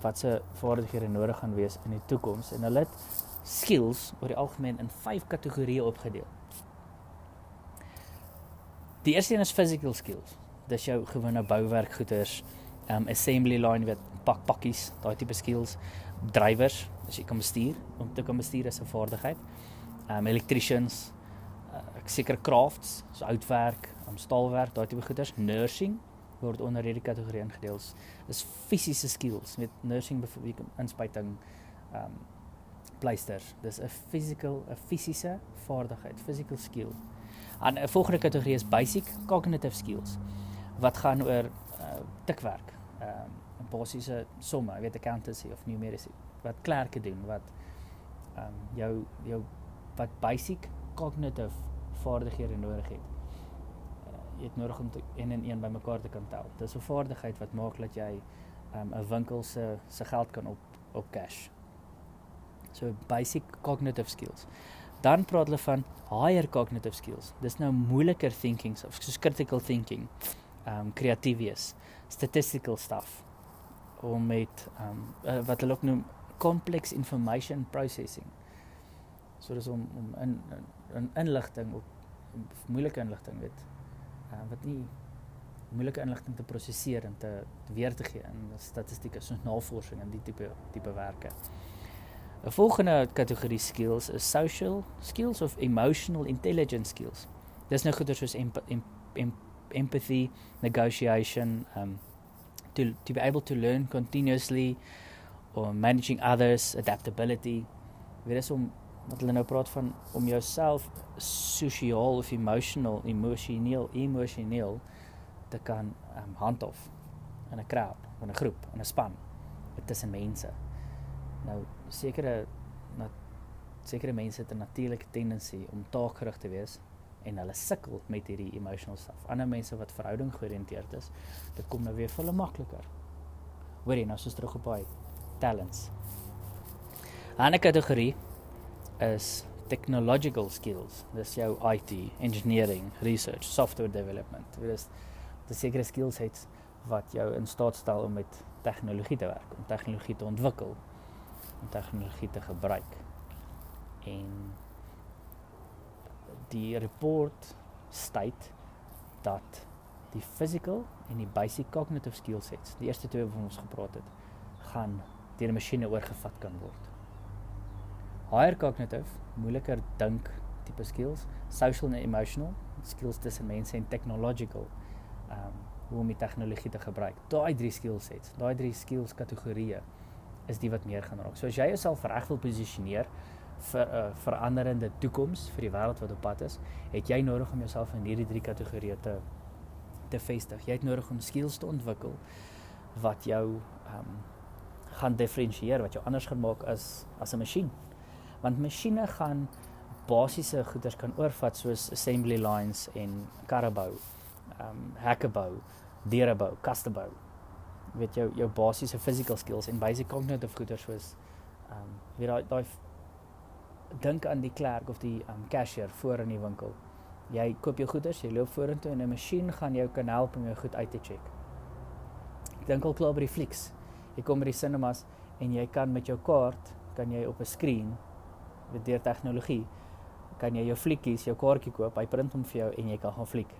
wat se vaardighede nodig gaan wees in die toekoms en hulle het skills oor die algemeen in 5 kategorieë opgedeel. Die eerste een is physical skills. Dis jou gewone bouwerk goeders, um assembly line wat pak pakkies, daai tipe skills, drywers, as jy kan bestuur, om te kan bestuur is 'n vaardigheid. Um electricians, uh, seker crafts, so houtwerk, um staalwerk, daai tipe goeders, nursing word onder hierdie kategorie ingedeel. Dis fisiese skills, met nursing byvoorbeeld inspuiting, um pleisters. Dis 'n physical, 'n fisiese vaardigheid, physical skill. 'n uh, volgende kategorie is basic cognitive skills wat gaan oor uh, tikwerk. Ehm um, basiese somme, jy weet accountancy of numeracy wat klerke doen wat ehm um, jou jou wat basic cognitive vaardighede nodig het. Uh, jy het nodig om te een en een bymekaar te kan tel. Dis 'n vaardigheid wat maak dat jy ehm, 'n um, winkel se se geld kan op op cash. So basic cognitive skills. Dan praat hulle van higher cognitive skills. Dis nou moeiliker thinking of soos critical thinking, um kreatief wees, statistical stuff om met um uh, wat hulle ook noem complex information processing. So dis om om in in inligting op moeilike inligting weet uh, wat nie moeilike inligting te prosesseer en te, te weer te gee in statistieke soos navorsing en die tipe tipe werke. 'n Volgende kategorie skills is social skills of emotional intelligence skills. Dis nou goeie soos emp, emp, emp, empathy, negotiation, um to to be able to learn continuously or managing others, adaptability. Weer is om wat hulle nou praat van om jouself sosiaal of emotional, emosioneel, emosioneel te kan um, handhaaf in 'n crowd, in 'n groep, in 'n span, tussen mense. Nou sekere sekere mense het 'n natuurlike tendensie om taakgerig te wees en hulle sukkel met hierdie emotional stuff. Ander mense wat verhouding georiënteerd is, dit kom nou weer vir hulle makliker. Hoorie, nou soos terug op hy talents. 'n Ander kategorie is technological skills. Dis jou IT, engineering, research, software development. Dit is die sekere skills het wat jou in staat stel om met tegnologie te werk, om tegnologie te ontwikkel, om tegnologie te gebruik. En die report state dat die physical en die basic cognitive skill sets, die eerste twee waarvan ons gepraat het, gaan deur 'n masjiene oorgevat kan word. Higher cognitive, moeiliker dink tipe skills, social and emotional skills tussen mense en technological um hoe om die tegnologie te gebruik. Daai drie skill sets, daai drie skills kategorieë is die wat meer gaan raak. So as jy jouself reg wil posisioneer vir 'n uh, veranderende toekoms vir die wêreld wat op pad is, het jy nodig om jouself in hierdie drie kategorieë te te vestig. Jy het nodig om skills te ontwikkel wat jou um gaan diferensieer, wat jou anders gaan maak as as 'n masjien. Want masjiene gaan basiese goederes kan oorvat soos assembly lines en karrebou, um hekkebou, deurebou, kastebou. Weet jou jou basiese physical skills en basic cognitive goederes soos um weet daai daai dink aan die klerk of die um, cashier voor in die winkel. Jy koop jou goederes, jy loop vorentoe en 'n masjien gaan jou kan help om jou goed uit te check. Dink al klaar by die flieks. Jy kom by die cinemas en jy kan met jou kaart kan jy op 'n skerm met deur tegnologie kan jy jou fliekkies, jou kaartjie koop, hy print hom vir jou en jy kan gaan fliek.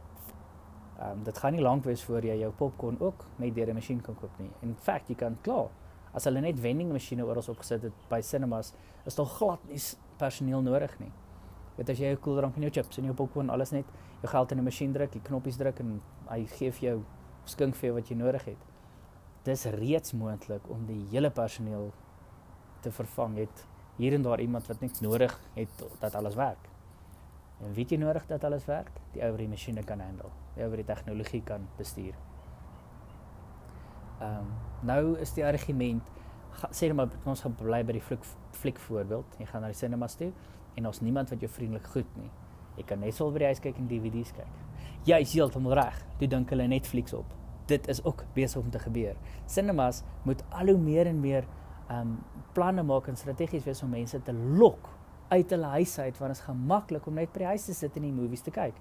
Ehm um, dit gaan nie lank wees voor jy jou popcorn ook net deur 'n masjien kan koop nie. In feite jy kan klaar. As hulle net vending masjiene oral opgesit het by cinemas, is daar glad nie personeel nodig nie. Weet as jy jou koeldrank en jou chips en jou popcorn alles net jou geld in 'n masjien druk, die knoppies druk en hy gee vir jou skink vir jou wat jy nodig het. Dis reeds moontlik om die hele personeel te vervang het hier en daar iemand wat net nodig het dat alles werk. En weet jy nodig dat alles werk? Die ou wat die masjiene kan handle, wat die tegnologie kan bestuur. Ehm um, nou is die argument sê net maar ons gaan bly by die fliek fliek voorbeeld. Jy gaan na die cinemas toe en ons niemand wat jou vriendelik groet nie. Jy kan net sou by die huis kyk en DVD's kyk. Jy is heeltemal reg. Toe dink hulle Netflix op. Dit is ook besig om te gebeur. Cinemas moet al hoe meer en meer ehm um, planne maak en strategies wees om mense te lok uit hulle huise uit want dit is gemaklik om net by die huis te sit en die movies te kyk.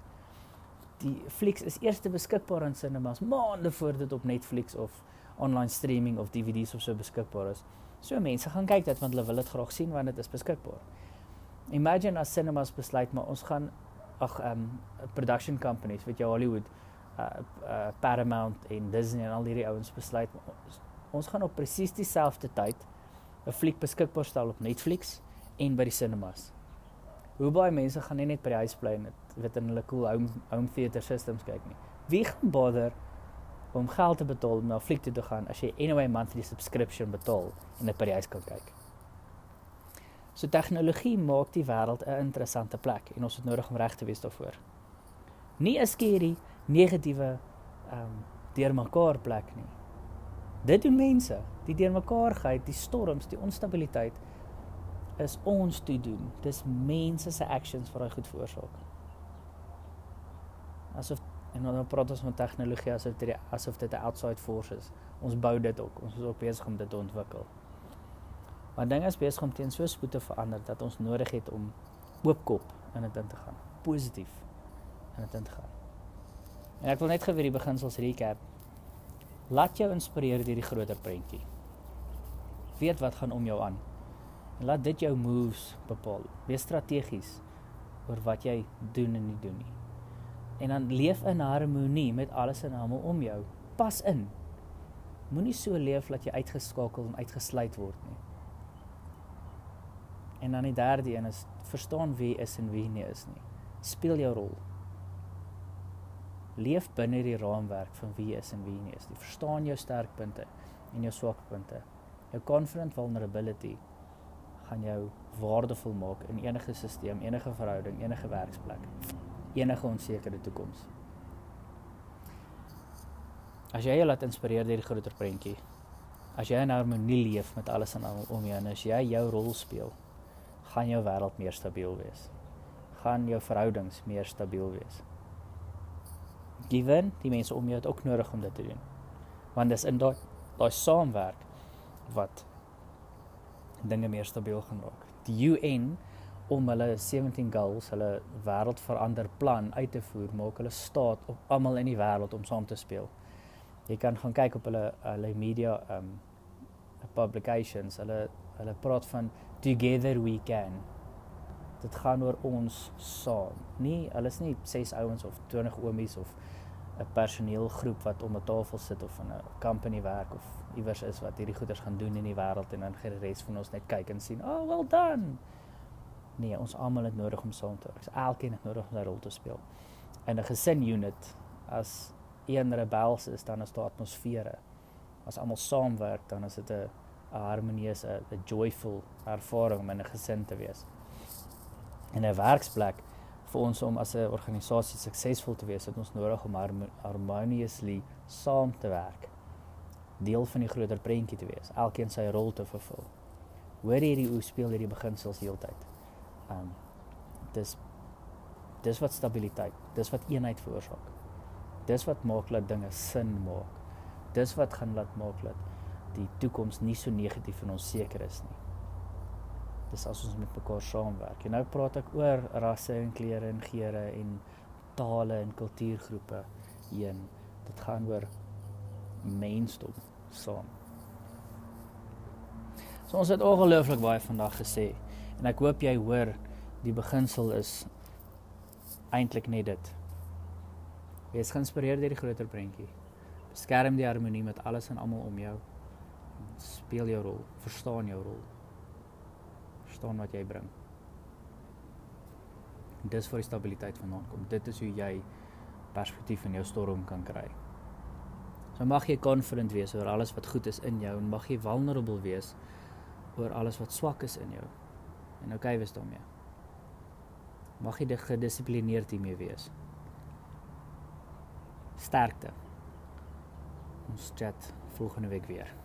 Die flieks is eers beskikbaar in cinemas maande voor dit op Netflix of online streaming of DVD's of so beskikbaar is. So mense gaan kyk dit want hulle wil dit graag sien want dit is beskikbaar. Imagine as cinemas besluit maar ons gaan ag um production companies, weet jy Hollywood, uh, uh Paramount en Disney en al hierdie ouens besluit ons, ons gaan op presies dieselfde tyd 'n fliek beskikbaar stel op Netflix en by die cinemas. Hoe baie mense gaan nie net by die huis bly en weet in hulle cool home home theater systems kyk nie. Wie gaan bother om geld te betaal om na 'n fliek toe te gaan as jy anyway monthly subscription betaal en dit by die huis kan kyk. So tegnologie maak die wêreld 'n interessante plek en ons het nodig om reg te wees daarvoor. Nie 'n skerry negatiewe ehm um, deurmekaar plek nie. Dit doen mense, die deurmekaar gaan, die storms, die onstabiliteit is ons toe doen. Dis mense se actions wat daai goed veroorsaak. Asof En dan praat ons van tegnologie asof dit asof dit 'n outside force is. Ons bou dit ook. Ons is ook besig om dit te ontwikkel. Maar dinge is besig om teen so spoed te verander dat ons nodig het om oopkop in dit in te gaan. Positief in dit in te gaan. En ek wil net gou weer die beginsels recap. Laat jou inspireer deur die groter prentjie. Weet wat gaan om jou aan. En laat dit jou moves bepaal. Wees strategies oor wat jy doen en nie doen nie En dan leef in harmonie met alles en almal om jou. Pas in. Moenie so leef dat jy uitgeskakel en uitgesluit word nie. En dan die derde een is verstaan wie is en wie nie is nie. Speel jou rol. Leef binne die raamwerk van wie is en wie nie is. Jy verstaan jou sterkpunte en jou swakpunte. Jou confident vulnerability gaan jou waardevol maak in enige stelsel, enige verhouding, enige werksplek, enige onsekerde toekoms. As jy jou laat inspireer deur die groter prentjie, as jy in harmonie leef met alles en almal om jou en as jy jou rol speel, gaan jou wêreld meer stabiel wees. Gaan jou verhoudings meer stabiel wees. Given die mense om jou het ook nodig om dit te doen. Want dis in daai daai saamwerk wat dinge meer stabiel gaan raak. Die UN om hulle 17 goals, hulle wêreldverander plan uit te voer, maak hulle staat op almal in die wêreld om saam te speel. Jy kan gaan kyk op hulle hulle media um publications. Hulle hulle praat van together we can. Dit gaan oor ons saam. Nie hulle is nie ses ouens of 20 oomies of 'n personeelgroep wat om 'n tafel sit of in 'n company werk of iewers is wat hierdie goeders gaan doen in die wêreld en dan gaan die res van ons net kyk en sien, "Oh, well done." Nee, ons almal het nodig om saam te werk. Elkeen het nodig om sy rol te speel. In 'n gesin unit as een rebels is, dan is daar atmosfere. As almal saamwerk, dan is dit 'n 'n harmonieuse, 'n joyful ervaring om in 'n gesin te wees. In 'n werksplek vir ons om as 'n organisasie suksesvol te wees, het ons nodig om harmoniously saam te werk. Deel van die groter prentjie te wees, elkeen sy rol te vervul. Hoor hierdie hoe speel hierdie beginsels heeltyd. Um dis dis wat stabiliteit, dis wat eenheid veroorsaak. Dis wat maak dat dinge sin maak. Dis wat gaan laat maak dat die toekoms nie so negatief en onseker is nie. Dis as ons met mekaar saamwerk. En nou praat ek oor rasse en kleure en geure en tale en kultuurgroepe heen. Dit gaan oor mensdom saam. So ons het ongelooflik baie vandag gesê en ek hoop jy hoor die beginsel is eintlik net dit. Wees geïnspireer deur die groter prentjie. Beskerm die harmonie met alles en almal om jou speel jou rol, verstaan jou rol. Verstaan wat jy bring. Dis vir die stabiliteit vandaan kom. Dit is hoe jy perspektief in jou storm kan kry. So mag jy confident wees oor alles wat goed is in jou en mag jy vulnerable wees oor alles wat swak is in jou en okay was daarmee. Mag jy gedissiplineerd hiermee wees. Sterkte. Ons chat volgende week weer.